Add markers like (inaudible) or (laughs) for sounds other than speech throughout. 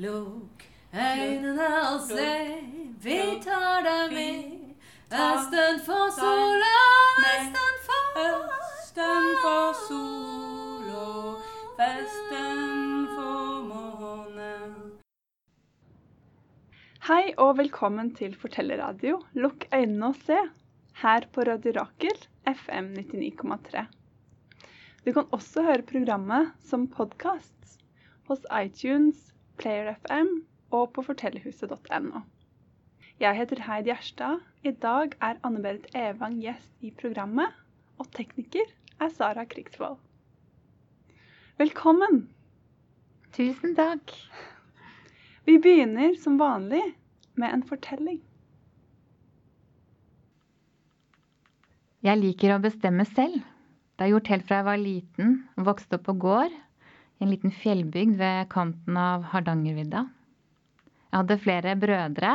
Lukk øynene og se, vi tar deg med. Østen for sola, vesten for Østen for sol vesten for måne. Hei og velkommen til Fortellerradio Lukk øynene og se, her på Radio Rakel FM 99,3. Du kan også høre programmet som podkast hos iTunes, Player FM og på fortellerhuset.no. Jeg heter Heid Gjerstad. I dag er Anne-Berit Evang gjest i programmet, og tekniker er Sara Krigsvold. Velkommen! Tusen takk. Vi begynner som vanlig med en fortelling. Jeg liker å bestemme selv. Det har jeg gjort helt fra jeg var liten og vokste opp på gård i en liten fjellbygd ved kanten av Hardangervidda. Jeg hadde flere brødre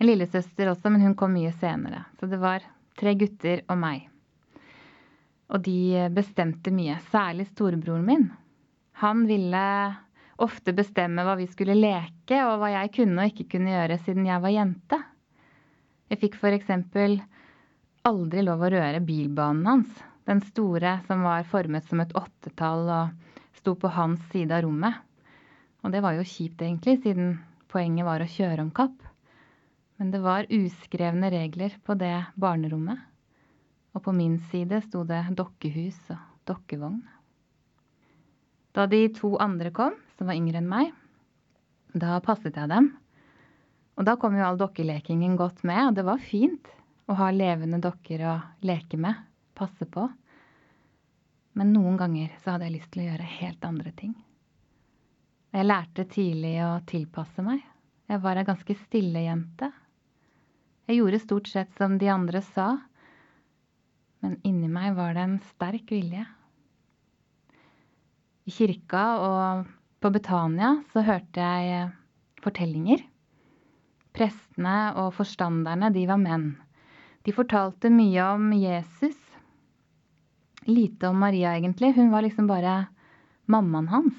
en lillesøster også, men hun kom mye senere. Så det var tre gutter og meg. Og de bestemte mye, særlig storebroren min. Han ville ofte bestemme hva vi skulle leke, og hva jeg kunne og ikke kunne gjøre siden jeg var jente. Jeg fikk f.eks. aldri lov å røre bilbanen hans, den store som var formet som et åttetall og sto på hans side av rommet. Og det var jo kjipt egentlig, siden poenget var å kjøre om kapp. Men det var uskrevne regler på det barnerommet. Og på min side sto det dokkehus og dokkevogn. Da de to andre kom, som var yngre enn meg, da passet jeg dem. Og da kom jo all dokkelekingen godt med, og det var fint å ha levende dokker å leke med, passe på. Men noen ganger så hadde jeg lyst til å gjøre helt andre ting. Jeg lærte tidlig å tilpasse meg. Jeg var ei ganske stille jente. Jeg gjorde stort sett som de andre sa, men inni meg var det en sterk vilje. I kirka og på Betania så hørte jeg fortellinger. Prestene og forstanderne, de var menn. De fortalte mye om Jesus. Lite om Maria, egentlig. Hun var liksom bare mammaen hans.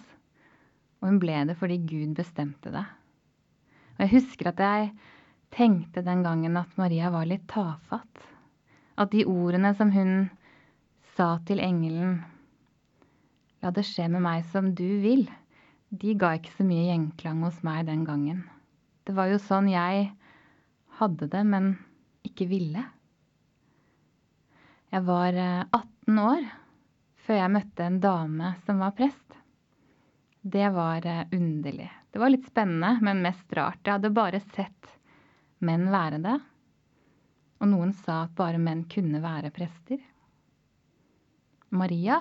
Og hun ble det fordi Gud bestemte det. Og jeg husker at jeg tenkte den gangen at Maria var litt tafatt. At de ordene som hun sa til engelen, la det skje med meg som du vil, de ga ikke så mye gjenklang hos meg den gangen. Det var jo sånn jeg hadde det, men ikke ville. Jeg var 18 eh, år før jeg møtte en dame som var prest. Det var eh, underlig. Det var litt spennende, men mest rart. Jeg hadde bare sett menn være det. Og noen sa at bare menn kunne være prester. Maria,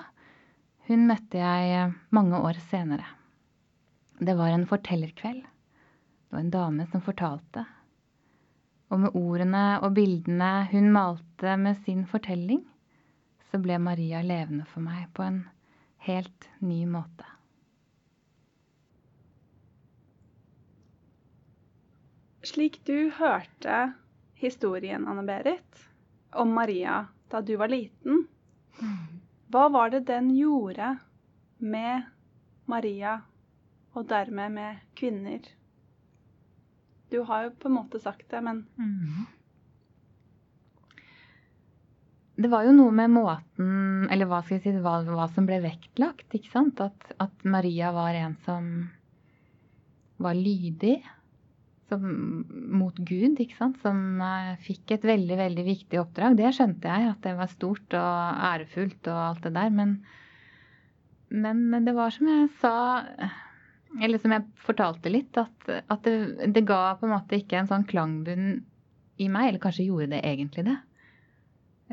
hun møtte jeg mange år senere. Det var en fortellerkveld. Det var en dame som fortalte. Og med ordene og bildene hun malte med sin fortelling, så ble Maria levende for meg på en helt ny måte. Slik du hørte historien, Anne-Berit, om Maria da du var liten, hva var det den gjorde med Maria, og dermed med kvinner? Du har jo på en måte sagt det, men mm. Det var jo noe med måten Eller hva skal jeg si, hva, hva som ble vektlagt. ikke sant? At, at Maria var en som var lydig som, mot Gud, ikke sant, som uh, fikk et veldig, veldig viktig oppdrag. Det skjønte jeg, at det var stort og ærefullt og alt det der. Men, men det var som jeg sa, eller som jeg fortalte litt, at, at det, det, ga på en måte ikke en sånn klangbunn i meg. Eller kanskje gjorde det egentlig det.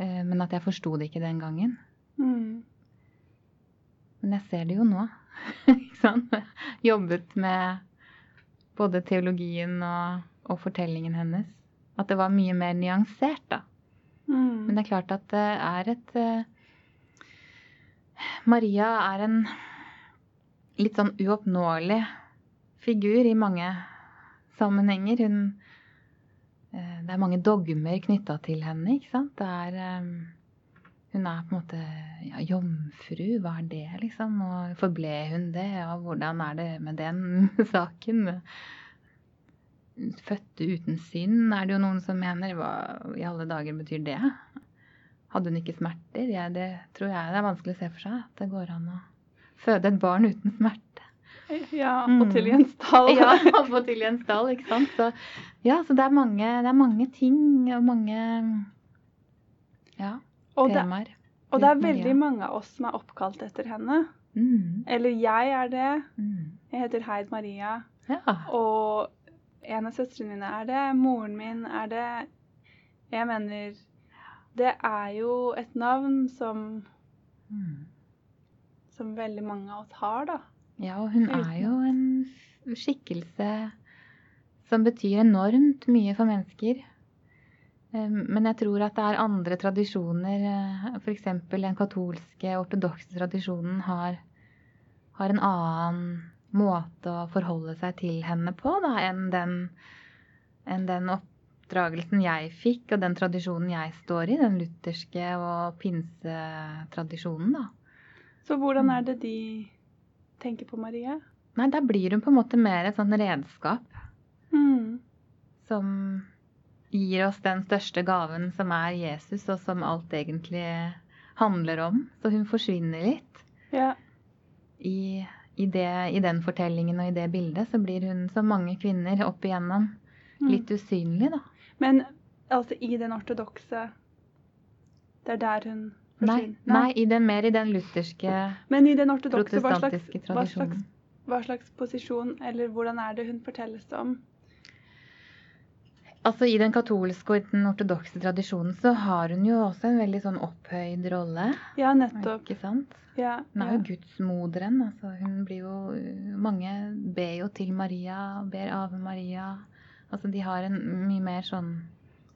Uh, men at jeg forsto det ikke den gangen. Mm. Men jeg ser det jo nå. (laughs) ikke sant? Jobbet med både teologien og, og, fortellingen hennes. At det var mye mer nyansert, da. Mm. Men det er klart at det er et uh, Maria er en litt sånn uoppnåelig figur i mange sammenhenger. Hun Det er mange dogmer knytta til henne, ikke sant. Er um, hun er på en måte ja, jomfru, hva er det, liksom? Og forble hun det, og hvordan er det med den (laughs) saken? Fødte uten synd, er det jo noen som mener. Hva i alle dager betyr det? Hadde hun ikke smerter? Ja, det tror jeg det er vanskelig å se for seg. At det går an å føde et barn uten smerte. Ja, Mm. til i en. Ja, på til i en ikke sant. Så, ja, så det er, mange, det er mange ting og mange ja, og, det, og det er veldig mange av oss som er oppkalt etter henne. Mm, Eller jeg er det. mm. Jeg heter Heid Maria. Ja. Og en av søstrene mine er det. Moren min er det. Jeg mener Det er jo et navn som, Mm. som veldig mange av oss har, da. Ja, og hun er jo en skikkelse som betyr enormt mye for mennesker. Eh, Men jeg tror at det er andre tradisjoner, f.eks. den katolske, ortodokse tradisjonen har, har en annen måte å forholde seg til henne på da, enn den, enn den oppdragelsen jeg fikk, og den tradisjonen jeg står i, den lutherske og pinsetradisjonen. da. Så hvordan Mm. er det de tenker på Maria? Nei, da blir hun på en måte mer et sånt redskap Mm. som gir oss den største gaven som er Jesus, og som alt egentlig handler om. Så hun forsvinner litt. Ja. I, i, det, I den fortellingen og i det bildet så blir hun, som mange kvinner opp igjennom, Mm. litt usynlig, da. Men altså i den ortodokse Det er der hun Nei, nei i den, mer i den lutherske, Men i den ortodokse, hva slags, hva, slags, hva slags posisjon, eller hvordan er det hun fortelles om? Altså I den katolske og i den ortodokse tradisjonen så har hun jo også en veldig sånn opphøyd rolle. Ja, nettopp. Ikke sant? Ja, Hun er ja. jo gudsmoderen. Altså, hun blir jo Mange ber jo til Maria, ber Ave Maria. Altså, de har en mye mer sånn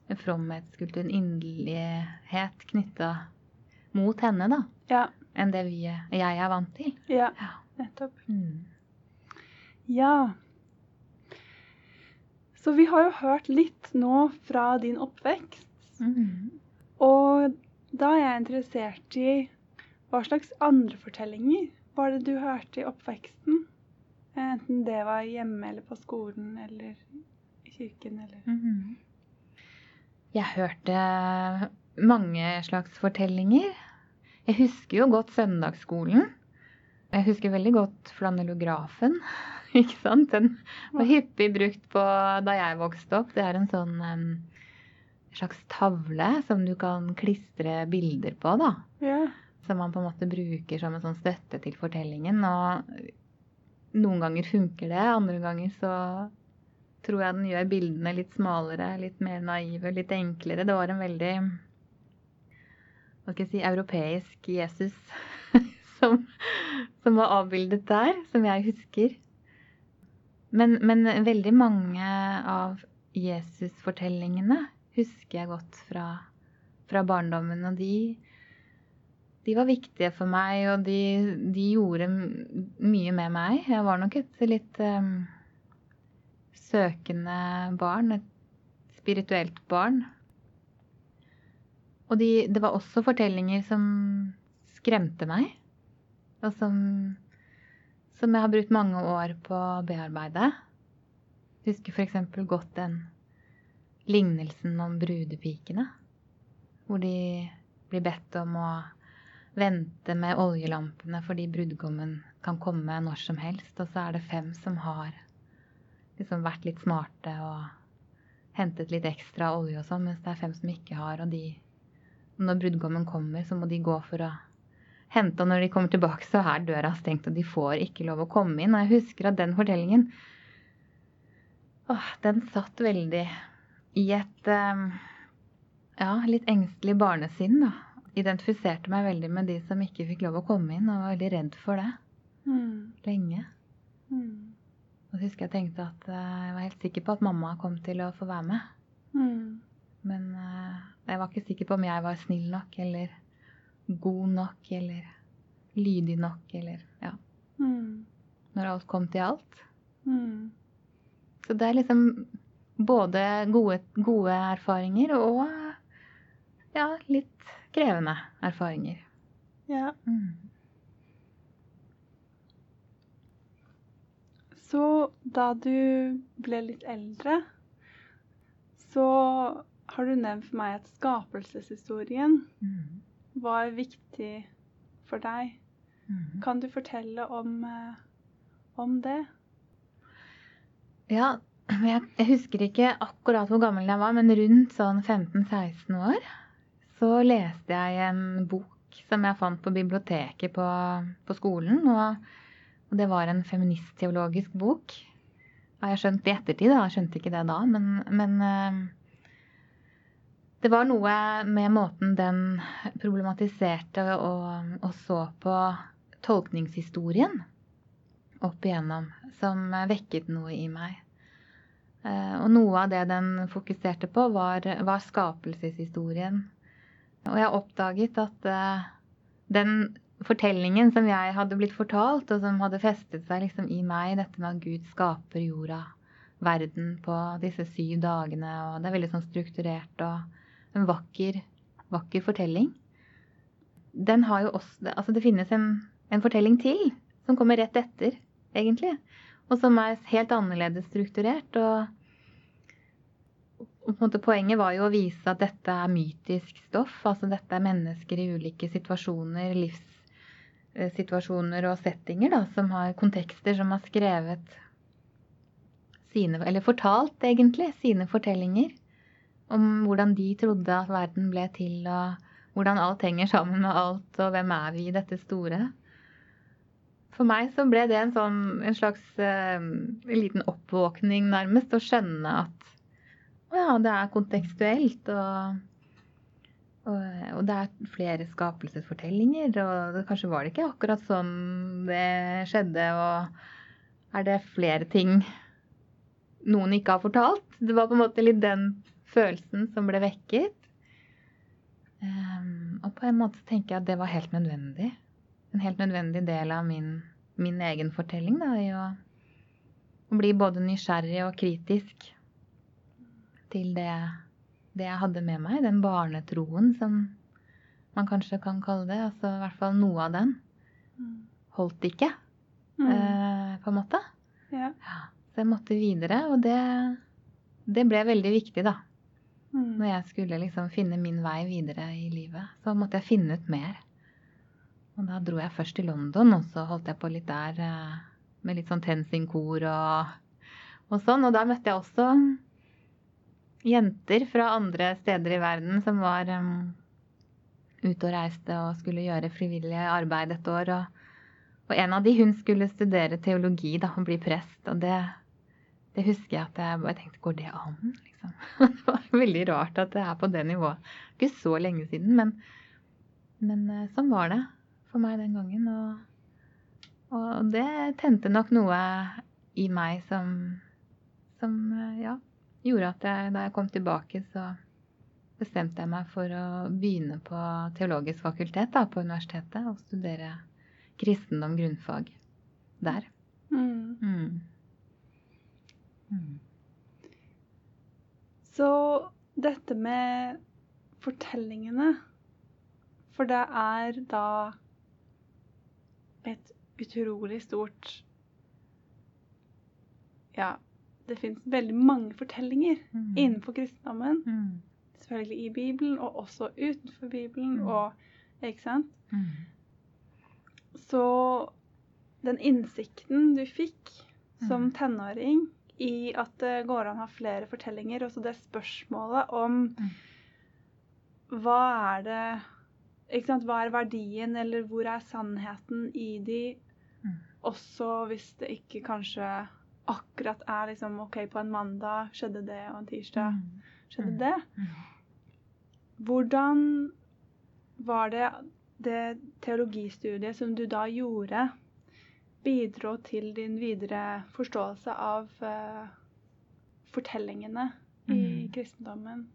en fromhetskultur, en inderlighet knytta mot henne, da, ja, enn det vi, jeg er vant til. ja, Ja. nettopp. Mm. Ja. Så vi har jo hørt litt nå fra din oppvekst. Mm. Og da er jeg interessert i hva slags andre fortellinger var det du hørte i oppveksten? Enten det var hjemme eller på skolen eller i kirken eller Mhm. Jeg hørte mange slags fortellinger. Jeg husker jo godt søndagsskolen. Jeg husker veldig godt flanellografen. (laughs) Ikke sant? Den var hyppig brukt på da jeg vokste opp. Det er en sånn em, slags tavle som du kan klistre bilder på, da. Ja. Som man på en måte bruker som en sånn støtte til fortellingen. Og noen ganger funker det, andre ganger så tror jeg den gjør bildene litt smalere, litt mer naive, litt enklere. Det var en veldig hva skal jeg si, europeisk Jesus (laughs) som, som var avbildet der, som jeg husker. Men, men veldig mange av Jesus-fortellingene husker jeg godt fra, fra barndommen, og de, de var viktige for meg, og de, de gjorde mye med meg. Jeg var nok et litt um, søkende barn, et spirituelt barn. Og de, det var også fortellinger som skremte meg, og som, som jeg har brukt mange år på å bearbeide. Jeg Husker f.eks. godt den lignelsen om brudepikene, hvor de blir bedt om å vente med oljelampene fordi brudgommen kan komme når som helst, og så er det fem som har liksom vært litt smarte og hentet litt ekstra olje og sånn, mens det er fem som ikke har, og de Når brudgommen kommer, så må de gå for å hente, og når de kommer tilbake, så er døra stengt, og de får ikke lov å komme inn. Og jeg husker at den fortellingen Åh, den satt veldig i et eh, ja, litt engstelig barnesinn, da. Identifiserte meg veldig med de som ikke fikk lov å komme inn, og var veldig redd for det Mm. lenge. Mm. Og så husker jeg tenkte at eh, jeg var helt sikker på at mamma kom til å få være med. Mm. Men eh, jeg var ikke sikker på om jeg var snill nok, eller god nok, eller lydig nok, eller ja. Mm. Når alt kom til alt. Mm. Så det er liksom både gode, gode erfaringer og ja, litt krevende erfaringer. Ja. Mm. Så da du ble litt eldre, så har du nevnt for meg at skapelseshistorien Mm. var viktig for deg. Mm. Kan du fortelle om, eh, om det? Ja, jeg, jeg husker ikke akkurat hvor gammel jeg var, men rundt sånn 15-16 år så leste jeg en bok som jeg fant på biblioteket på, på skolen. Og, og det var en feministteologisk bok. Har jeg skjønt i ettertid, da. Jeg skjønte ikke det da, men, men eh, det var noe med måten den problematiserte og, og så på tolkningshistorien opp igjennom som vekket noe i meg. Eh, Og noe av det den fokuserte på, var, var skapelseshistorien. Og jeg oppdaget at eh, den fortellingen som jeg hadde blitt fortalt, og som hadde festet seg liksom i meg, dette med at Gud skaper jorda, verden på disse syv dagene, og det er veldig sånn strukturert og en vakker, vakker fortelling. Den har jo også Altså, det finnes en, en fortelling til som kommer rett etter, egentlig og som er helt annerledes strukturert. Og, og på en måte poenget var jo å vise at dette er mytisk stoff. Altså dette er mennesker i ulike situasjoner, livssituasjoner og settinger, da, som har kontekster, som har skrevet sine Eller fortalt, egentlig, sine fortellinger. Om hvordan de trodde at verden ble til, og hvordan alt henger sammen med alt, og hvem er vi i dette store. For meg så ble det en, sånn, en slags uh, liten oppvåkning, nærmest, å skjønne at å ja, det er kontekstuelt, og, og, og det er flere skapelsesfortellinger, og det, kanskje var det ikke akkurat sånn det skjedde, og er det flere ting noen ikke har fortalt? Det var på en måte litt den følelsen som ble vekket. Um, og på en måte tenker jeg at det var helt nødvendig en helt nødvendig del av min, min egen fortelling. Da, i å, å, bli både nysgjerrig og kritisk til det, det, jeg hadde med meg. Den barnetroen som man kanskje kan kalle det. Altså i hvert fall noe av den. Holdt ikke, Mm. uh, på en måte. Ja. Ja, så jeg måtte videre, og det, det ble veldig viktig, da. Mm. Når jeg skulle liksom finne min vei videre i livet, så måtte jeg finne ut mer. Og da dro jeg først til London, og så holdt jeg på litt der eh, med litt sånn TenSing-kor og, og sånn. Og da møtte jeg også jenter fra andre steder i verden som var um, ute og reiste og skulle gjøre frivillig arbeid et år. Og, og en av de, hun skulle studere teologi da, og bli prest. Og det, det husker jeg at jeg bare tenkte, går det an? Liksom. (laughs) det var veldig rart at det er på det nivået. Ikke så lenge siden, men, men eh, sånn var det for meg den gangen. Og, og det tente nok noe i meg som, som ja, gjorde at jeg, da jeg kom tilbake, så bestemte jeg meg for å begynne på teologisk fakultet da, på universitetet og studere kristendom grunnfag der. Mm. Mm. Så dette med fortellingene For det er da et utrolig stort Ja, det fins veldig mange fortellinger Mm. innenfor kristendommen. Mm. Selvfølgelig i Bibelen, og også utenfor Bibelen. Mm. og Ikke sant? Mm. Så den innsikten du fikk som Mm. tenåring i at det går an å ha flere fortellinger, og så det spørsmålet om Mm. hva er det? Hva er verdien, eller hvor er sannheten i de? Mm. Også hvis det ikke kanskje akkurat er liksom OK, på en mandag skjedde det, og en tirsdag skjedde Mm. det. Mm. Hvordan var det det teologistudiet som du da gjorde, bidro til din videre forståelse av uh, fortellingene i Mm. kristendommen?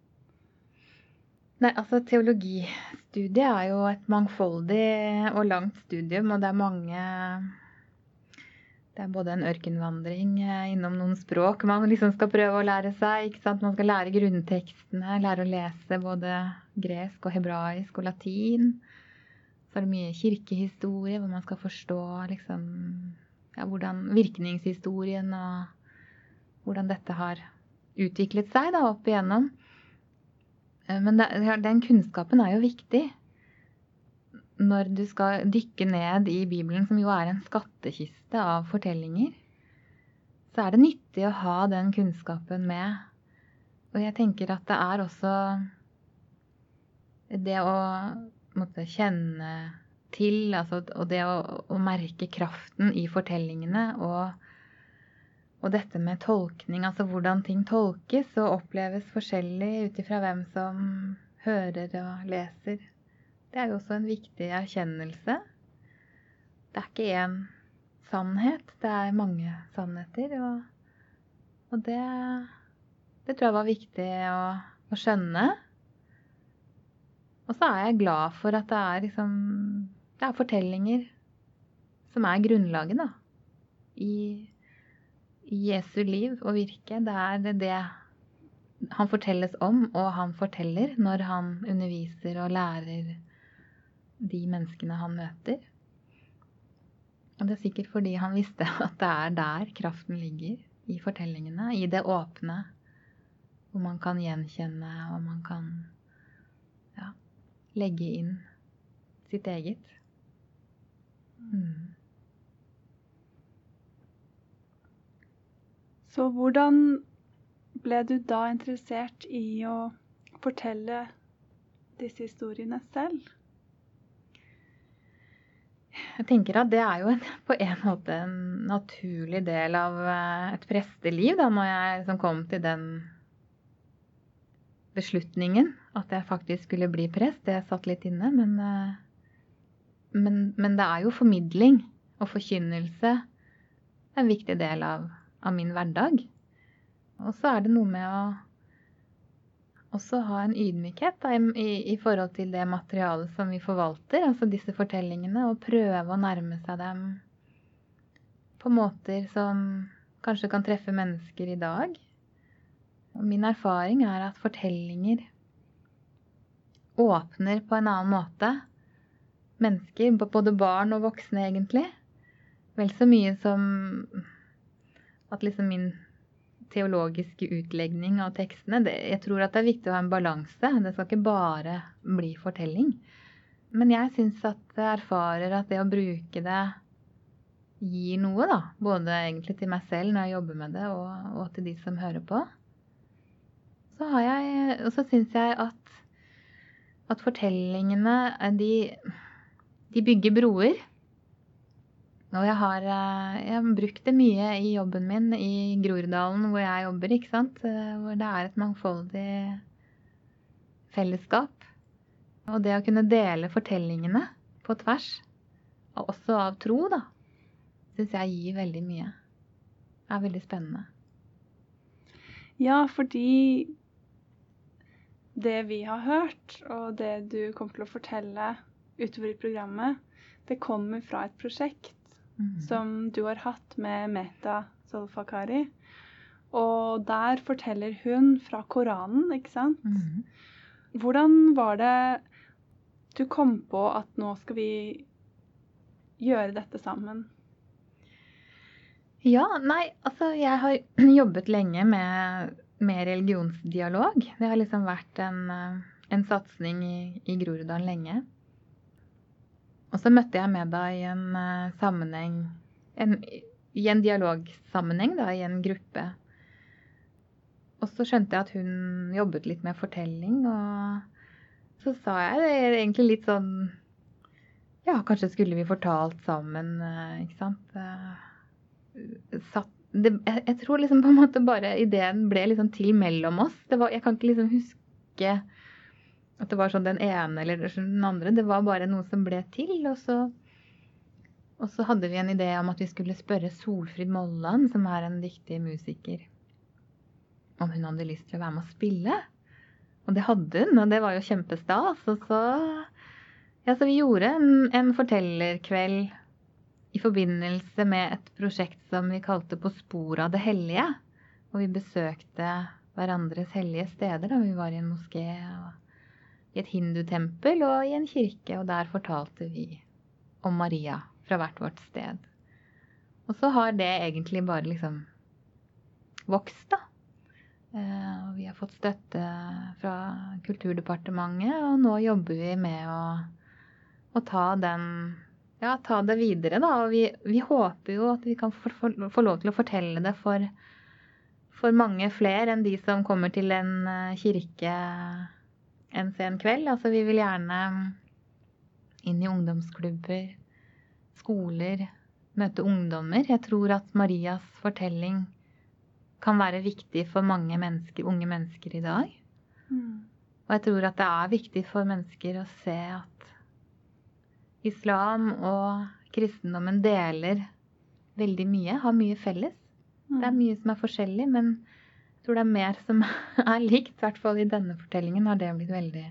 Nei, altså teologistudiet er jo et mangfoldig og langt studium, og det er mange Det er både en ørkenvandring eh, innom noen språk man liksom skal prøve å lære seg. ikke sant? Man skal lære grunntekstene, lære å lese både gresk og hebraisk og latin. Så er det mye kirkehistorie, hvor man skal forstå liksom, ja, hvordan virkningshistorien og hvordan dette har utviklet seg da, opp igjennom. Eh, men den kunnskapen er jo viktig når du skal dykke ned i Bibelen, som jo er en skattkiste av fortellinger. Så er det nyttig å ha den kunnskapen med. Og jeg tenker at det er også det å måtte kjenne til, altså, og det å, å, merke kraften i fortellingene og, og dette med tolkning, altså hvordan ting tolkes og oppleves forskjellig ut ifra hvem som hører og leser. Det er jo også en viktig erkjennelse. Det er ikke én sannhet, det er mange sannheter. Og, og det, det, tror jeg var viktig å, å, skjønne. Og så er jeg glad for at det er liksom Det er fortellinger som er grunnlaget, da. I, i Jesu liv og virke. Det er det, han fortelles om, og han forteller når han underviser og lærer de menneskene han møter. Og det er sikkert fordi han visste (laughs) at det er der kraften ligger i fortellingene. I det åpne, hvor man kan gjenkjenne og man kan legge inn sitt eget. Mm. Så hvordan ble du da interessert i å fortelle disse historiene selv? Jeg tenker at det er jo en, på en måte en naturlig del av eh, et presteliv, da, når jeg liksom kom til den beslutningen at jeg faktisk skulle bli prest. Det satt litt inne, men, eh, men, men det er jo formidling og forkynnelse en viktig del av, av min hverdag. Og så er det noe med å også ha en ydmykhet da, i, i, forhold til det materialet som vi forvalter, altså disse fortellingene, og prøve å nærme seg dem på måter som kanskje kan treffe mennesker i dag. Og min erfaring er at fortellinger åpner på en annen måte mennesker, både barn og voksne egentlig. Vel så mye som at liksom min teologiske utlegning av tekstene. Det, jeg tror at det er viktig å ha en balanse. Det skal ikke bare bli fortelling. Men jeg syns at jeg erfarer at det å bruke det gir noe, da. Både egentlig til meg selv når jeg jobber med det, og, og til de som hører på. Så har jeg Og så syns jeg at, at fortellingene, de, de bygger broer. Og jeg har, eh, jeg har, brukt det mye i jobben min i Groruddalen, hvor jeg jobber, ikke sant. Eh, hvor det er et mangfoldig fellesskap. Og det å kunne dele fortellingene på tvers, og også av tro, da, syns jeg gir veldig mye. Det er veldig spennende. Ja, fordi det vi har hørt, og det du kommer til å fortelle utover i programmet, det kommer fra et prosjekt mm. som du har hatt med Meta Solfakari. Og der forteller hun fra Koranen, ikke sant? Mm. Hvordan var det du kom på at nå skal vi gjøre dette sammen? Ja, nei, altså jeg har (clears throat) jobbet lenge med, med religionsdialog. Det har liksom vært en, en satsing i, i Groruddalen lenge. Og så møtte jeg med deg i en uh, sammenheng en, I en dialogsammenheng, da, i en gruppe. Og så skjønte jeg at hun jobbet litt med fortelling, og så sa jeg det er egentlig litt sånn Ja, kanskje skulle vi fortalt sammen, uh, ikke sant. Satt det, jeg, jeg, tror liksom på en måte bare ideen ble liksom til mellom oss. Var, jeg kan ikke liksom huske at det var sånn den ene eller den andre. Det var bare noe som ble til. Og så, og så hadde vi en idé om at vi skulle spørre Solfrid Molland, som er en dyktig musiker, om hun hadde lyst til å være med å spille. Og det hadde hun, og det var jo kjempestas. Og så Ja, så vi gjorde en, en fortellerkveld i forbindelse med et prosjekt som vi kalte På sporet av det hellige. Og vi besøkte hverandres hellige steder. Vi var i en moské i et hindutempel og i en kirke, og der fortalte vi om Maria fra hvert vårt sted. Og så har det egentlig bare liksom vokst, da. Eh, og vi har fått støtte fra Kulturdepartementet, og nå jobber vi med å, å ta den ja, ta det videre, da. Og vi, vi håper jo at vi kan få, få, lov til å fortelle det for, for mange flere enn de som kommer til en eh, kirke en sen kveld. Altså vi vil gjerne inn i ungdomsklubber, skoler, møte ungdommer. Jeg tror at Marias fortelling kan være viktig for mange mennesker, unge mennesker i dag. Mm. Og jeg tror at det er viktig for mennesker å se at islam og kristendommen deler veldig mye, har mye felles. Mm. Det er mye som er forskjellig, men jeg tror det er mer som (laughs) er likt. I hvert fall i denne fortellingen har det blitt veldig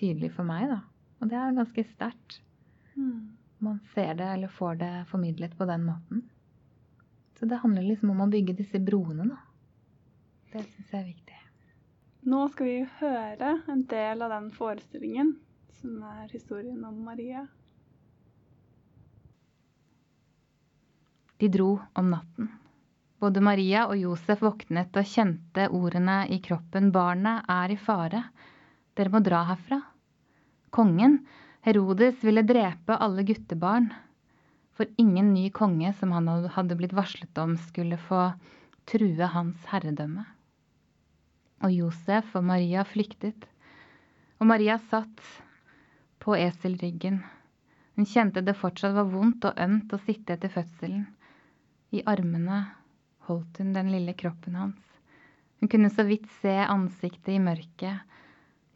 tydelig for meg, da. Og det er ganske sterkt. Mm. Man ser det eller får det formidlet på den måten. Så det handler liksom om å bygge disse broene, da. Det syns jeg er viktig. Nå skal vi høre en del av den forestillingen, som er historien om Maria. De dro om natten. Både Maria og Josef våknet og kjente ordene i kroppen. Barnet er i fare. Dere må dra herfra. Kongen, Herodes, ville drepe alle guttebarn for ingen ny konge som han hadde blitt varslet om, skulle få true hans herredømme. Og Josef og Maria flyktet, og Maria satt på eselryggen. Hun kjente det fortsatt var vondt og ømt å sitte etter fødselen. I armene holdt hun den lille kroppen hans. Hun kunne så vidt se ansiktet i mørket,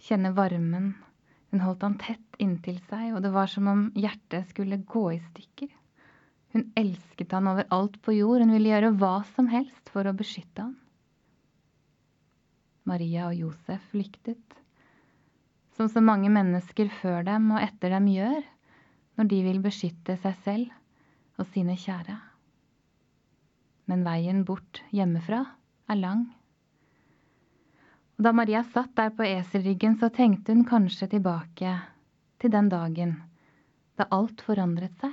kjenne varmen. Hun holdt han tett inntil seg, og det var som om hjertet skulle gå i stykker. Hun elsket han over alt på jord. Hun ville gjøre hva som helst for å beskytte han. Maria og Josef flyktet, som så mange mennesker før dem og etter dem gjør når de vil beskytte seg selv og sine kjære. Men veien bort hjemmefra er lang. Og da Maria satt der på eselryggen, så tenkte hun kanskje tilbake til den dagen da alt forandret seg.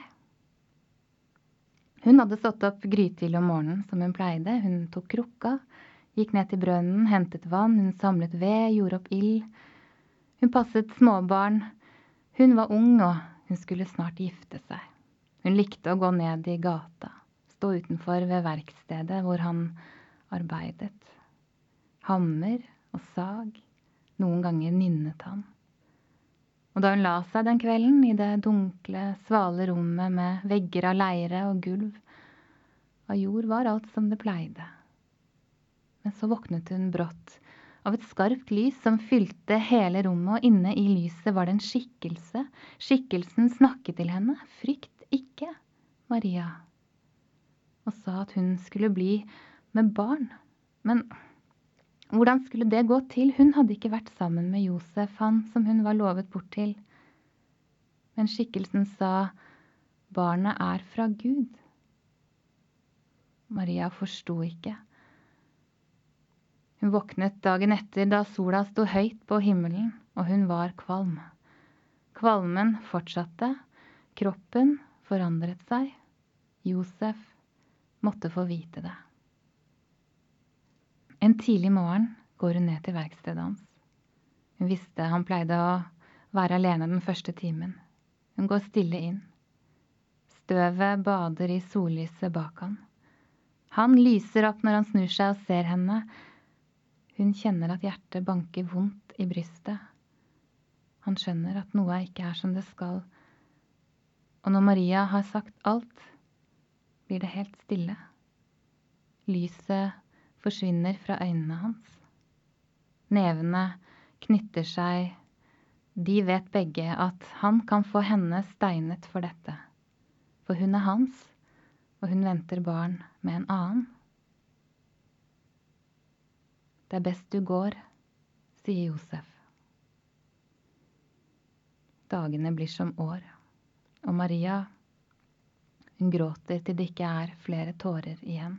Hun hadde stått opp grytidlig om morgenen, som hun pleide. Hun tok krukka, gikk ned til brønnen, hentet vann, hun samlet ved, gjorde opp ild. Hun passet småbarn. Hun var ung, og hun skulle snart gifte seg. Hun likte å gå ned i gata, stå utenfor ved verkstedet hvor han arbeidet. Hammer og sag. Noen ganger nynnet han. Og da hun la seg den kvelden i det dunkle, svale rommet med vegger av leire og gulv av jord, var alt som det pleide. Men så våknet hun brått av et skarpt lys som fylte hele rommet, og inne i lyset var det en skikkelse. Skikkelsen snakket til henne. Frykt ikke, Maria, og sa at hun skulle bli med barn. Men hvordan skulle det gå til? Hun hadde ikke vært sammen med Josef, han som hun var lovet bort til. Men skikkelsen sa, barnet er fra Gud. Maria forsto ikke. Hun våknet dagen etter da sola sto høyt på himmelen, og hun var kvalm. Kvalmen fortsatte, kroppen forandret seg. Josef måtte få vite det. En tidlig morgen går hun ned til verkstedet hans. Hun visste han pleide å være alene den første timen. Hun går stille inn. Støvet bader i sollyset bak han. Han lyser opp når han snur seg og ser henne. Hun kjenner at hjertet banker vondt i brystet. Han skjønner at noe ikke er som det skal. Og når Maria har sagt alt, blir det helt stille. Lyset forsvinner fra øynene hans. Nevene knytter seg. De vet begge at han kan få henne steinet for dette. For hun er hans, og hun venter barn med en annen. Det er best du går, sier Josef. Dagene blir som år, og Maria Hun gråter til det ikke er flere tårer igjen.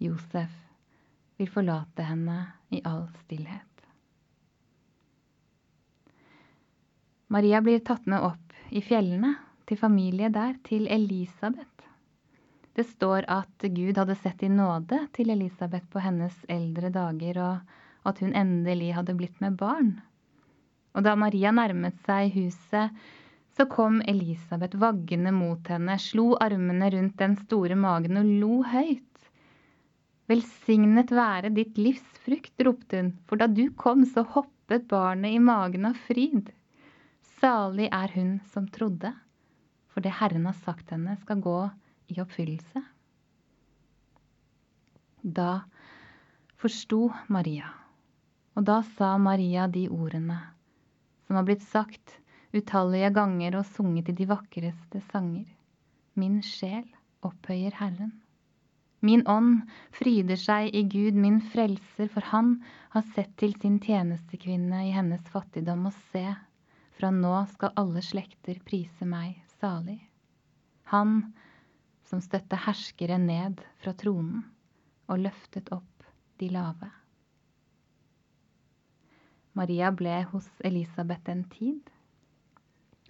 Josef vil forlate henne i all stillhet. Maria blir tatt med opp i fjellene, til familie der, til Elisabeth. Det står at Gud hadde sett i nåde til Elisabeth på hennes eldre dager, og at hun endelig hadde blitt med barn. Og da Maria nærmet seg huset, så kom Elisabeth vaggende mot henne, slo armene rundt den store magen og lo høyt. Velsignet være ditt livs frukt, ropte hun, for da du kom, så hoppet barnet i magen av fryd. Salig er hun som trodde, for det Herren har sagt henne, skal gå i oppfyllelse. Da forsto Maria, og da sa Maria de ordene som har blitt sagt utallige ganger og sunget i de vakreste sanger. Min sjel opphøyer Herren. Min ånd fryder seg i Gud, min frelser, for han har sett til sin tjenestekvinne i hennes fattigdom, og se, fra nå skal alle slekter prise meg salig. Han som støtte herskere ned fra tronen og løftet opp de lave. Maria ble hos Elisabeth en tid.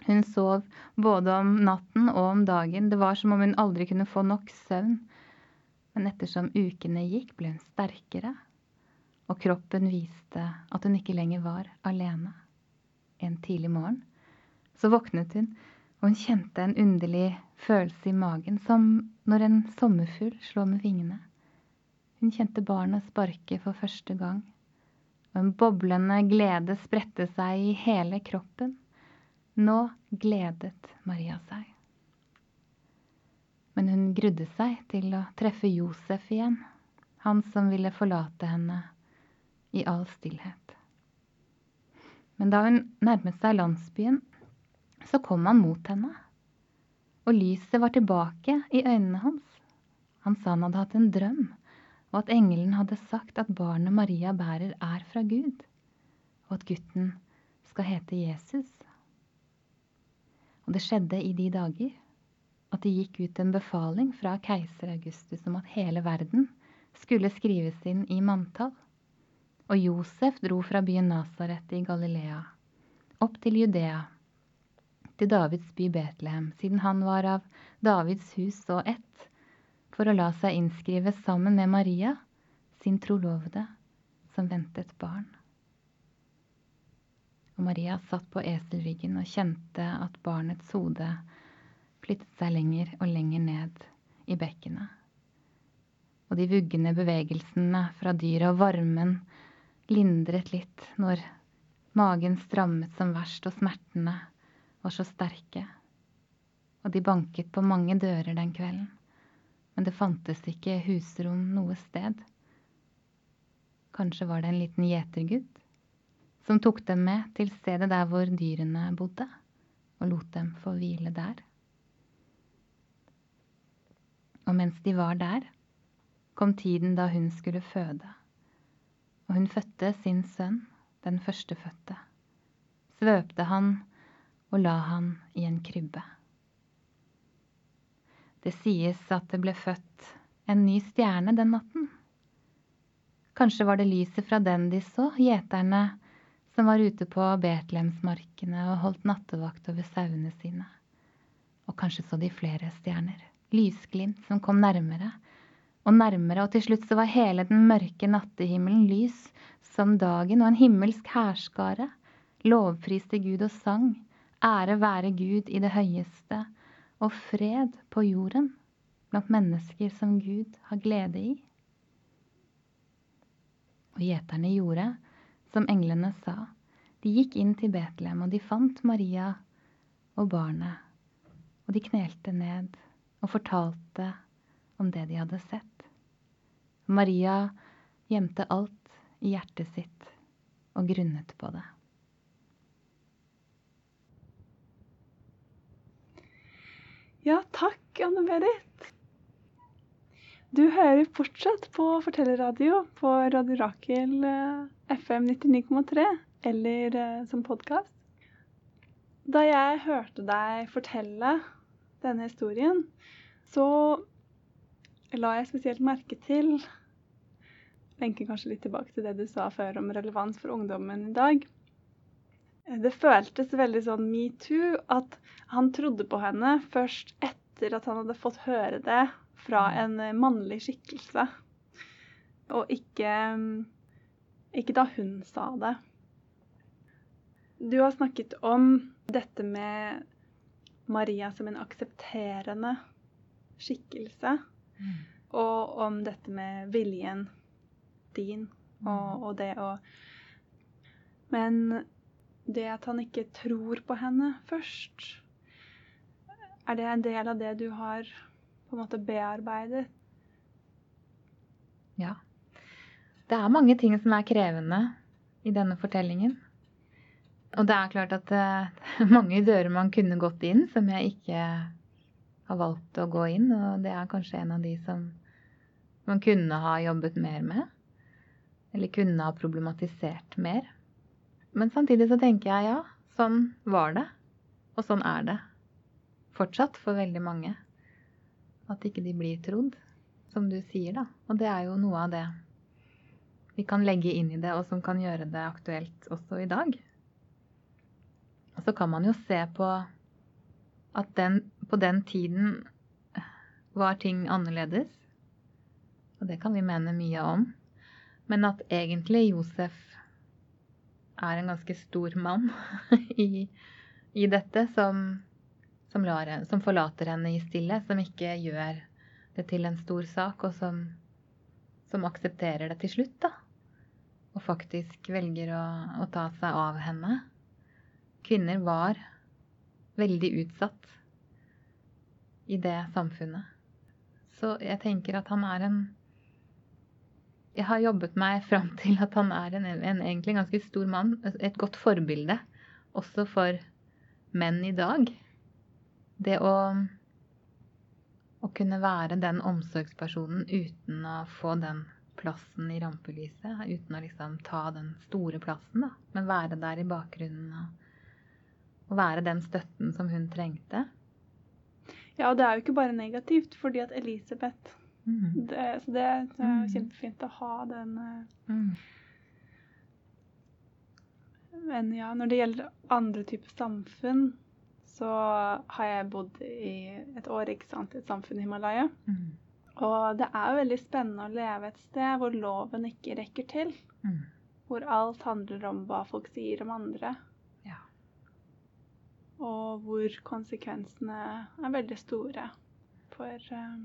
Hun sov både om natten og om dagen. Det var som om hun aldri kunne få nok søvn men ettersom ukene gikk, ble hun sterkere, og kroppen viste at hun ikke lenger var alene. En tidlig morgen så våknet hun, og hun kjente en underlig følelse i magen, som når en sommerfugl slår med vingene. Hun kjente barnet sparke for første gang, og en boblende glede spredte seg i hele kroppen. Nå gledet Maria seg men hun grudde seg til å treffe Josef igjen, han som ville forlate henne i all stillhet. Men da hun nærmet seg landsbyen, så kom han mot henne, og lyset var tilbake i øynene hans. Han sa han hadde hatt en drøm, og at engelen hadde sagt at barnet Maria bærer, er fra Gud, og at gutten skal hete Jesus. Og det skjedde i de dager at det gikk ut en befaling fra keiser Augustus om at hele verden skulle skrives inn i manntall. Og Josef dro fra byen Nasaret i Galilea opp til Judea, til Davids by Betlehem, siden han var av Davids hus og ett, for å la seg innskrive sammen med Maria, sin trolovede, som ventet barn. Og Maria satt på eselryggen og kjente at barnets hode flyttet seg lenger og lenger ned i bekkenet. Og de vuggende bevegelsene fra dyret og varmen lindret litt når magen strammet som verst og smertene var så sterke. Og de banket på mange dører den kvelden, men det fantes ikke husrom noe sted. Kanskje var det en liten gjetergutt som tok dem med til stedet der hvor dyrene bodde, og lot dem få hvile der. Og mens de var der, kom tiden da hun skulle føde. Og hun fødte sin sønn, den førstefødte. Svøpte han og la han i en krybbe. Det sies at det ble født en ny stjerne den natten. Kanskje var det lyset fra den de så, gjeterne som var ute på Betlehemsmarkene og holdt nattevakt over sauene sine. Og kanskje så de flere stjerner lysglimt som kom nærmere og nærmere, og til slutt så var hele den mørke nattehimmelen lys som dagen, og en himmelsk hærskare lovpriste Gud og sang, ære være Gud i det høyeste, og fred på jorden blant mennesker som Gud har glede i. Og gjeterne gjorde som englene sa. De gikk inn til Betlehem, og de fant Maria og barnet, og de knelte ned og fortalte om det de hadde sett. Maria gjemte alt i hjertet sitt og grunnet på det. Ja, takk, Anne-Berit. Du hører fortsatt på Fortellerradio på Radio Rakel eh, FM 99,3 eller eh, som podkast. Da jeg hørte deg fortelle denne historien, så la jeg spesielt merke til Lenker kanskje litt tilbake til det du sa før om relevans for ungdommen i dag. Det føltes veldig sånn metoo at han trodde på henne først etter at han hadde fått høre det fra en mannlig skikkelse, og ikke, ikke da hun sa det. Du har snakket om dette med Maria som en aksepterende skikkelse, og om dette med viljen din og, og det å Men det at han ikke tror på henne først, er det en del av det du har på en måte bearbeidet? Ja. Det er mange ting som er krevende i denne fortellingen. Og det er klart at det er (laughs) mange dører man kunne gått inn, som jeg ikke har valgt å gå inn. Og det er kanskje en av de som man kunne ha jobbet mer med. Eller kunne ha problematisert mer. Men samtidig så tenker jeg ja, sånn var det. Og sånn er det fortsatt for veldig mange. At ikke de blir trodd, som du sier, da. Og det er jo noe av det vi kan legge inn i det, og som kan gjøre det aktuelt også i dag. Og så kan man jo se på at den, på den tiden var ting annerledes. Og det kan vi mene mye om. Men at egentlig Josef er en ganske stor mann (laughs) i, i dette, som, som, lar, som, forlater henne i stille, som ikke gjør det til en stor sak, og som, som aksepterer det til slutt, da. Og faktisk velger å, å ta seg av henne. Kvinner var veldig utsatt i det samfunnet. Så jeg tenker at han er en Jeg har jobbet meg fram (laughs) til at han er en, en egentlig ganske stor mann. Et godt forbilde også for menn i dag. Det å å kunne være den omsorgspersonen uten å få den plassen i rampelyset. Uten å liksom ta den store plassen, da. Men være der i bakgrunnen og, og være den støtten som hun trengte. Ja, og det er jo ikke bare negativt, fordi at Elisabeth Mm. det, Så det, det er Mm. kjempefint å ha den eh, Mm. Men ja, når det gjelder andre typer samfunn, så har jeg bodd i et år ikke i et samfunn i Himalaya. Mm. Og det er jo veldig spennende å leve et sted hvor loven ikke rekker til. Mm. Hvor alt handler om hva folk sier om andre. Ja. Og hvor konsekvensene er veldig store. For eh,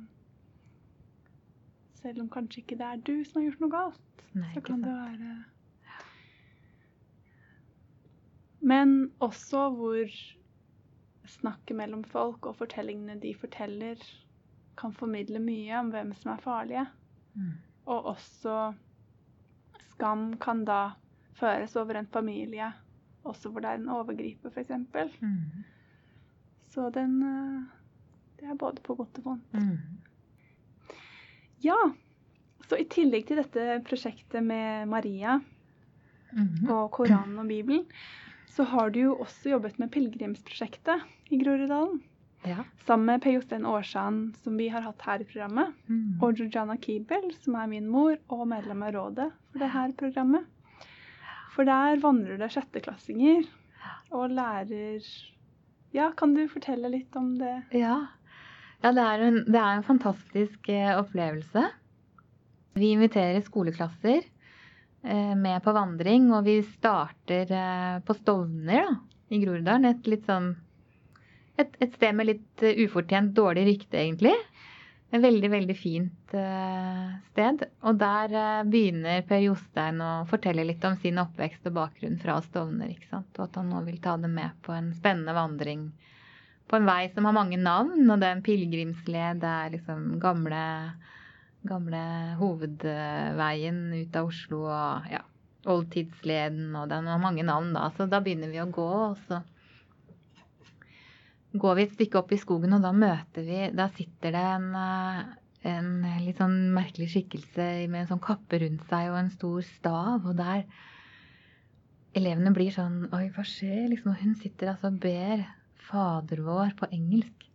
selv om kanskje ikke det er du som har gjort noe galt, Nei, så kan det være Men også hvor snakket mellom folk og fortellingene de forteller, kan formidle mye om hvem som er farlige. Mm. Og også skam kan da føres over en familie, også hvor det er en overgriper, f.eks. Mm. Så den eh, Det er både på godt og vondt. Mm. Ja, så i tillegg til dette prosjektet med Maria Mhm. og Koranen og Bibelen, så har du jo også jobbet med pilegrimsprosjektet i Groruddalen. Ja. Sammen med Per Jostein Aarsan, som vi har hatt her i programmet. Mm. Og Georgiana Kiebel, som er min mor og medlem av rådet for det her programmet. For der vandrer det sjetteklassinger og lærer Ja, kan du fortelle litt om det? Ja, ja det, er en, det er en fantastisk eh, opplevelse. Vi inviterer skoleklasser eh, med på vandring, og vi starter eh, på Stovner da, i Groruddalen. Et, sånn, et, et sted med litt ufortjent dårlig rykte, egentlig. Et veldig, veldig fint sted. Og der begynner Per Jostein å fortelle litt om sin oppvekst og bakgrunn fra Stovner. Og at han nå vil ta dem med på en spennende vandring på en vei som har mange navn. Og det er en pilegrimsled, det er liksom gamle, gamle hovedveien ut av Oslo og ja, oldtidsleden, og den har mange navn da. Så da begynner vi å gå, og så går vi et stykke opp i skogen, og da møter vi Da sitter det en, eh, en litt sånn merkelig skikkelse med en sånn kappe rundt seg og en stor stav, og der Elevene blir sånn Oi, hva skjer? Liksom, og hun sitter altså og ber Fader vår på engelsk.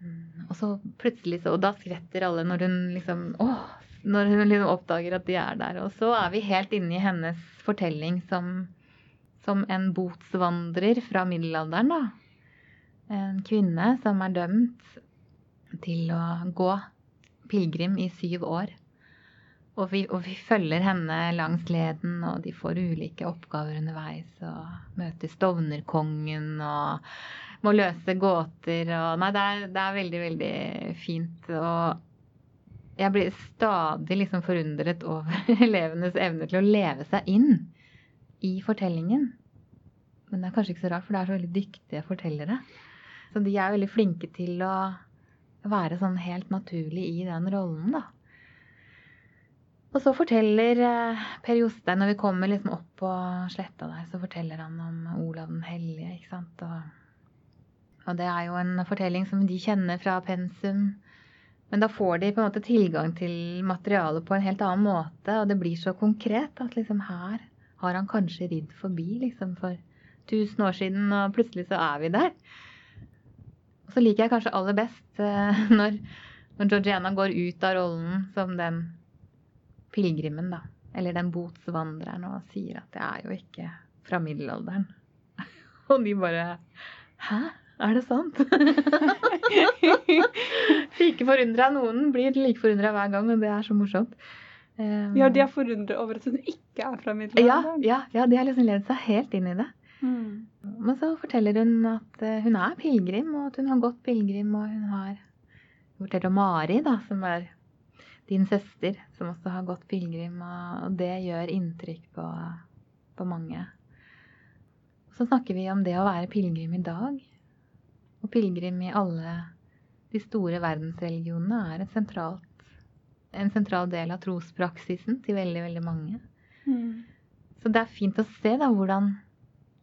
Mm, Og så plutselig så Og da skvetter alle når hun liksom Åh! Når hun liksom oppdager at de er der. Og så er vi helt inne i hennes fortelling som, som en botsvandrer fra middelalderen, da. En kvinne som er dømt til å gå pilegrim i syv år. Og vi, og vi følger henne langs leden, og de får ulike oppgaver underveis. Og møter Stovnerkongen og må løse gåter og Nei, det er, det er veldig, veldig fint. Og jeg blir stadig liksom forundret over (laughs) elevenes evne til å leve seg inn i fortellingen. Men det er kanskje ikke så rart, for det er så veldig dyktige fortellere. Så de er veldig flinke til å være sånn helt naturlig i den rollen, da. Og så forteller eh, Per Jostein, når vi kommer liksom opp på sletta der, så forteller han om Olav den hellige, ikke sant. Og, og det er jo en fortelling som de kjenner fra pensum. Men da får de på en måte tilgang til materialet på en helt annen måte, og det blir så konkret at liksom her har han kanskje ridd forbi liksom for 1000 år siden, og plutselig så er vi der. Og så liker jeg kanskje aller best eh, (laughs) når, når Georgiana går ut av rollen som den pilegrimen, da. Eller den botsvandreren, og sier at 'jeg er jo ikke fra middelalderen. (laughs) og de bare Hæ? Er det sant? (laughs) like forundra. Noen blir like forundra hver gang, og det er så morsomt. Um, Ja, de er forundret over at hun ikke er fra middelalderen. ja, ja, de har liksom levd seg helt inn i det. Mm. Men så forteller hun at eh, hun er pilegrim, og at hun har gått pilegrim, og hun har fortalt om Mari, da, som er din søster, som også har gått pilegrim, og det gjør inntrykk på, på mange. Så snakker vi om det å være pilegrim i dag. Og pilegrim i alle de store verdensreligionene er sentralt, en sentral del av trospraksisen til veldig, veldig mange. Mm. Så det er fint å se da hvordan,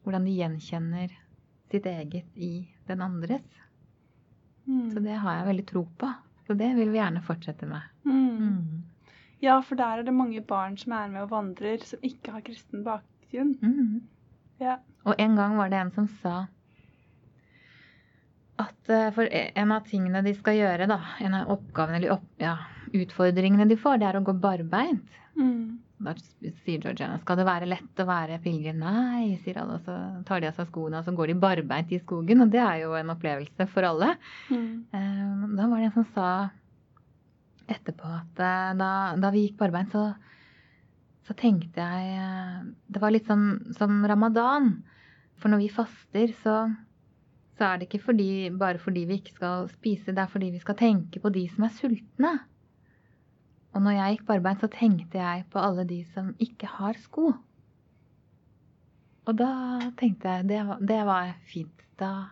hvordan de gjenkjenner sitt eget i den andres. Mm. Så det har jeg veldig tro på. Så det vil vi gjerne fortsette med. Mm. Ja, for der er det mange barn som er med og vandrer, som ikke har kristen bakgrunn. Mm. Ja. Og en gang var det en som sa at eh, for en av tingene de skal gjøre, da, en av oppgavene eller opp, ja, utfordringene de får, det er å gå barbeint. Mm. Da sier Georgiana skal det være lett å være pilegrim. Nei, sier alle. Og så tar de av seg skoene og så går de barbeint i skogen. Og det er jo en opplevelse for alle. Mm. Eh, Da var det en som sa etterpå at eh, da, da vi gikk barbeint, så, så tenkte jeg eh, Det var litt som, som ramadan. For når vi faster, så, så er det ikke fordi, bare fordi vi ikke skal spise, det er fordi vi skal tenke på de som er sultne. Og når jeg gikk på arbeid, så tenkte jeg på alle de som ikke har sko. Og da tenkte jeg det det var fint. Da,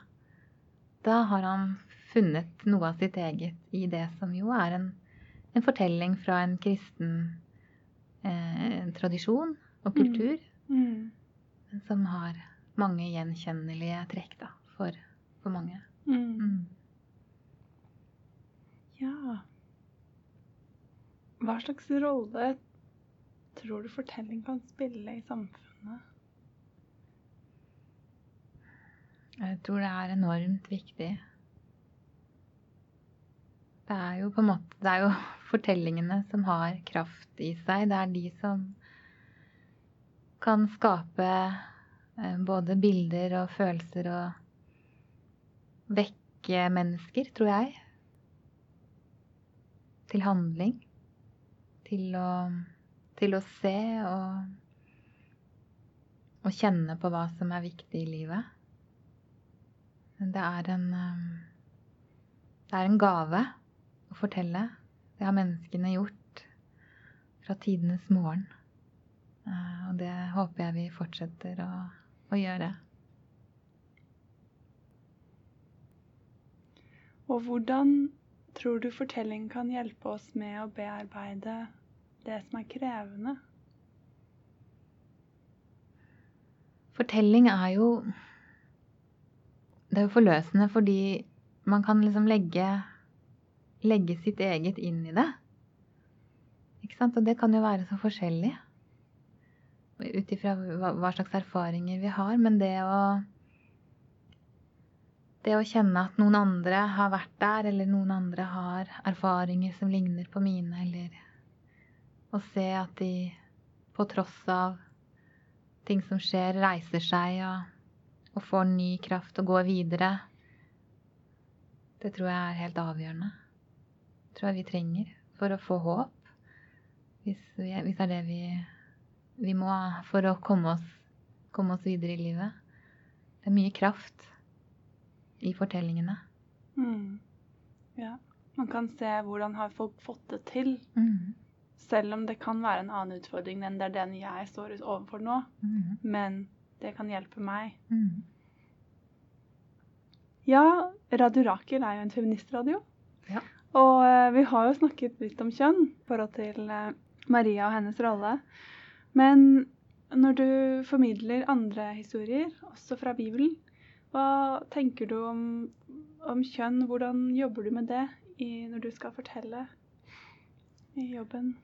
da har han funnet noe av sitt eget i det som jo er en, en fortelling fra en kristen eh, tradisjon og kultur, Mm. som har mange gjenkjennelige trekk da, for, for mange. Mm. Mm. Ja. Hva slags rolle tror du fortelling kan spille i samfunnet? Jeg tror det er enormt viktig. Det er jo på en måte Det er jo fortellingene som har kraft i seg. Det er de som kan skape eh, både bilder og følelser og vekke mennesker, tror jeg. Til handling. Til å, til å se og, og kjenne på hva som er viktig i livet. Det er en um, Det er en gave å fortelle. Det har menneskene gjort fra tidenes morgen. Eh, Og det håper jeg vi fortsetter å, å gjøre. Og hvordan tror du fortelling kan hjelpe oss med å bearbeide det som er krevende? Fortelling er jo Det er jo forløsende fordi man kan liksom legge legge sitt eget inn i det. Ikke sant? Og det kan jo være så forskjellig. Ut ifra hva, slags erfaringer vi har. Men det å Det å kjenne at noen andre har vært der, eller noen andre har erfaringer som ligner på mine, eller å se at de på tross av ting som skjer, reiser seg og, og får ny kraft og går videre. Det tror jeg er helt avgjørende. Tror jeg vi trenger for å få håp. Hvis, vi, hvis det er det vi, vi må for å komme oss, komme oss videre i livet. Det er mye kraft i fortellingene. Mm. Ja. Man kan se hvordan har folk fått det til. Mm. Selv om det kan være en annen utfordring enn det er den jeg står overfor nå. Mm. Men det kan hjelpe meg. Mm. Ja, Radio Rakel er jo en feministradio. Ja. Og eh, vi har jo snakket litt om kjønn i forhold til eh, Maria og hennes rolle. Men når du formidler andre historier, også fra Bibelen, hva tenker du om, om kjønn? Hvordan jobber du med det i, når du skal fortelle i jobben?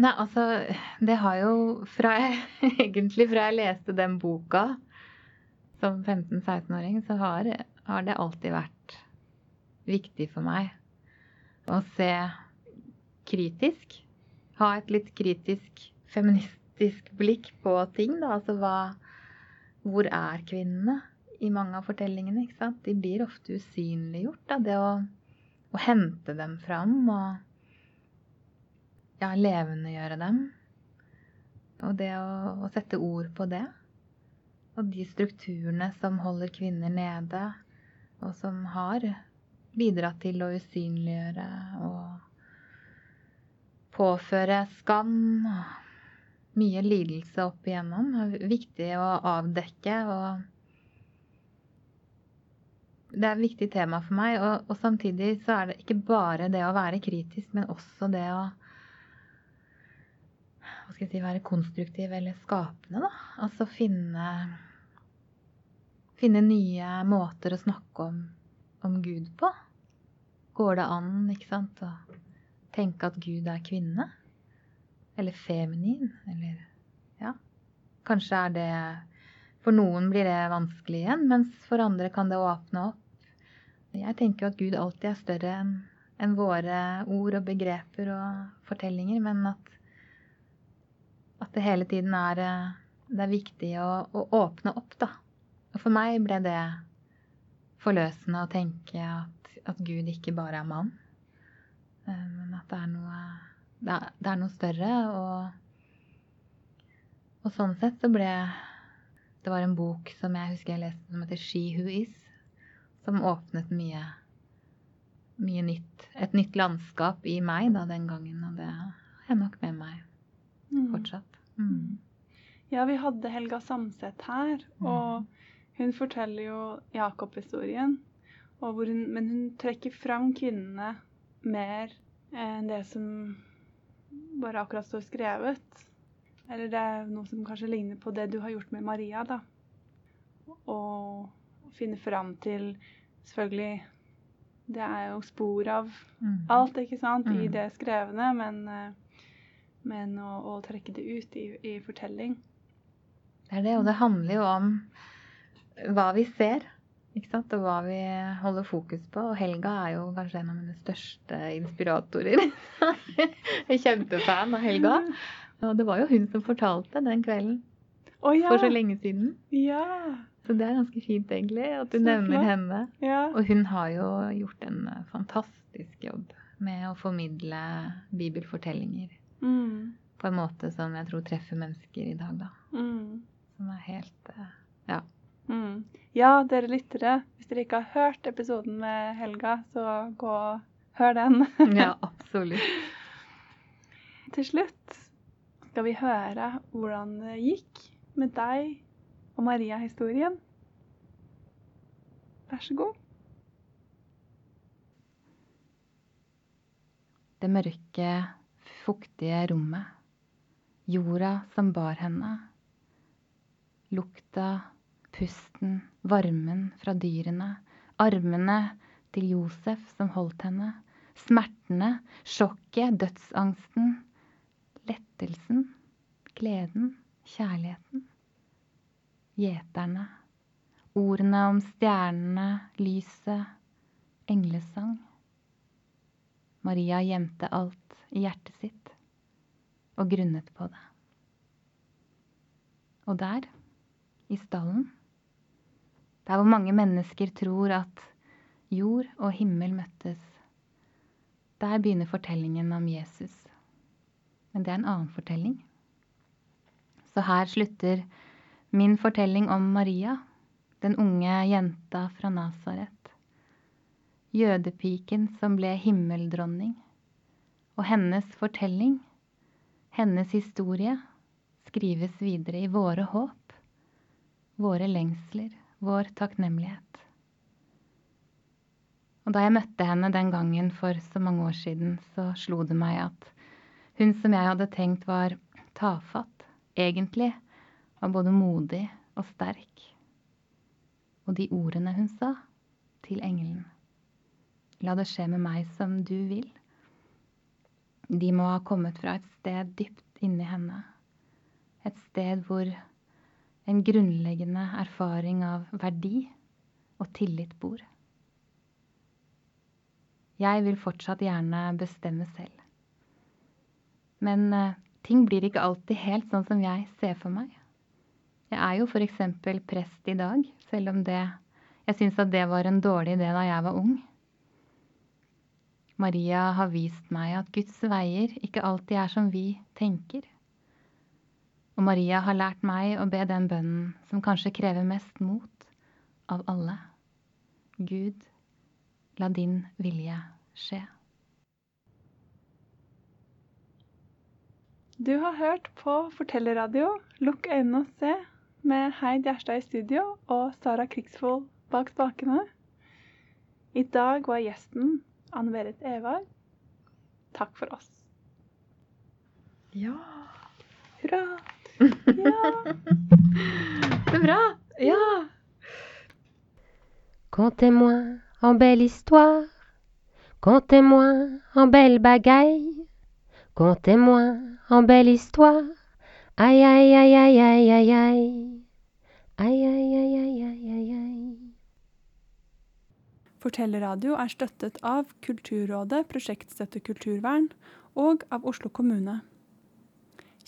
Nei, altså Det har jo fra jeg, (laughs) Egentlig fra jeg leste den boka som 15-16-åring, så har, har det alltid vært viktig for meg å se kritisk. Ha et litt kritisk feministisk blikk på ting. Da. Altså hva Hvor er kvinnene i mange av fortellingene? ikke sant? De blir ofte usynliggjort. Da. Det å, å hente dem fram og ja, levendegjøre dem. Og det å, å sette ord på det. Og de strukturene som holder kvinner nede, og som har bidratt til å usynliggjøre og påføre skam og mye lidelse opp igjennom. Det er viktig å avdekke og Det er et viktig tema for meg. Og, og samtidig så er det ikke bare det å være kritisk, men også det å hva skal jeg si, være konstruktiv eller skapende, da. Altså finne Finne nye måter å snakke om, om Gud på. Går det an, ikke sant, å tenke at Gud er kvinne? Eller feminin? Eller Ja. Kanskje er det For noen blir det vanskelig igjen, mens for andre kan det åpne opp. Jeg tenker jo at Gud alltid er større enn enn våre ord og begreper og fortellinger, men at at det hele tiden er, eh, det er viktig å, å, åpne opp, da. Og for meg ble det forløsende å tenke at, at Gud ikke bare er mann, eh, men at det er noe, det er, det er noe større. Og, og sånn sett så ble Det var en bok som jeg husker jeg leste som heter She Who Is, som åpnet mye, mye nytt. Et nytt landskap i meg da den gangen, og det har jeg nok med meg fortsatt. Mm. Ja, vi hadde Helga Samset her, og hun forteller jo Jakob-historien. Men hun trekker fram kvinnene mer enn det som bare akkurat står skrevet. Eller det er noe som kanskje ligner på det du har gjort med Maria, da. Og finne fram til Selvfølgelig Det er jo spor av Mm. alt, ikke sant, i Mm. det skrevne, men eh, men å, å trekke det ut i, i fortelling. Det er det, og det handler jo om hva vi ser. Ikke sant? Og hva vi holder fokus på. Og Helga er jo kanskje en av mine største inspiratorer. (laughs) Er kjempefan av Helga. Og det var jo hun som fortalte den kvelden oh, ja! for så lenge siden. Ja! Så det er ganske fint, egentlig, at du Så nevner klart. henne. ja. Og hun har jo gjort en fantastisk jobb med å formidle bibelfortellinger Mm. på en måte som jeg tror treffer mennesker i dag, da. Mm. Som er helt eh, Mm. Ja, dere lyttere, hvis dere ikke har hørt episoden med Helga, så gå og hør den. (laughs) Ja, absolutt. (laughs) Til slutt skal vi høre hvordan det gikk med deg og Maria-historien. Vær så god. Det mørke, fuktige rommet. Jorda som bar henne. Lukta, pusten, varmen fra dyrene. Armene til Josef som holdt henne. Smertene, sjokket, dødsangsten. Lettelsen, gleden, kjærligheten. Gjeterne. Ordene om stjernene, lyset, englesang. Maria gjemte alt i hjertet sitt og grunnet på det. Og der, i stallen, der hvor mange mennesker tror at jord og himmel møttes, der begynner fortellingen om Jesus. Men det er en annen fortelling. Så her slutter min fortelling om Maria, den unge jenta fra Nasaret. Jødepiken som ble himmeldronning. Og hennes fortelling, hennes historie, skrives videre i våre håp, våre lengsler, vår takknemlighet. Og da jeg møtte henne den gangen for så mange år siden, så slo det meg at hun som jeg hadde tenkt var tafatt, egentlig var både modig og sterk. Og de ordene hun sa til engelen, la det skje med meg som du vil, de må ha kommet fra et sted dypt inni henne, et sted hvor en grunnleggende erfaring av verdi og tillit bor. Jeg vil fortsatt gjerne bestemme selv. Men uh, ting blir ikke alltid helt sånn som jeg ser for meg. Jeg er jo f.eks. prest i dag, selv om det Jeg syns at det var en dårlig idé da jeg var ung. Maria har vist meg at Guds veier ikke alltid er som vi tenker. Og Maria har lært meg å be den bønnen som kanskje krever mest mot av alle. Gud, la din vilje skje. Du har hørt på Fortellerradio Lukk øynene og se med Heid Gjerstad i studio og Sara Krigsvold bak spakene. I dag var gjesten Anne Berit Evang. Takk for oss. Ja. Hurra! Ja. Så bra! Ja! Contez-moi en belle histoire, contez-moi en belle bagaille, contez-moi en belle histoire, aïe aïe aïe aïe aïe, aïe aïe aïe aïe aïe aïe aïe. Fortellerradio er støttet av Kulturrådet, Prosjektstøtte kulturvern og av Oslo kommune.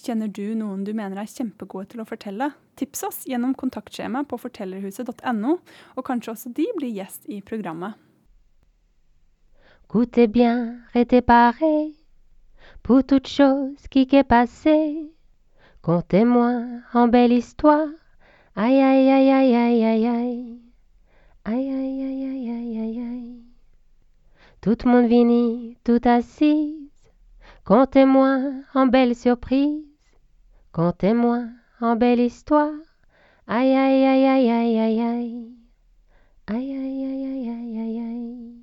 Kjenner du noen du mener er kjempegode til fortelle? Tips på fortellerhuset.no, de blir i pour toute chose qui passée. Contez-moi en belle histoire, aïe aïe aïe aïe aïe aïe aïe, aïe aïe aïe aïe aïe aïe. Tout le monde tout en belle surprise, contez-moi en belle histoire, aïe aïe aïe aïe aïe aïe aïe, aïe aïe aïe aïe aïe aïe aïe.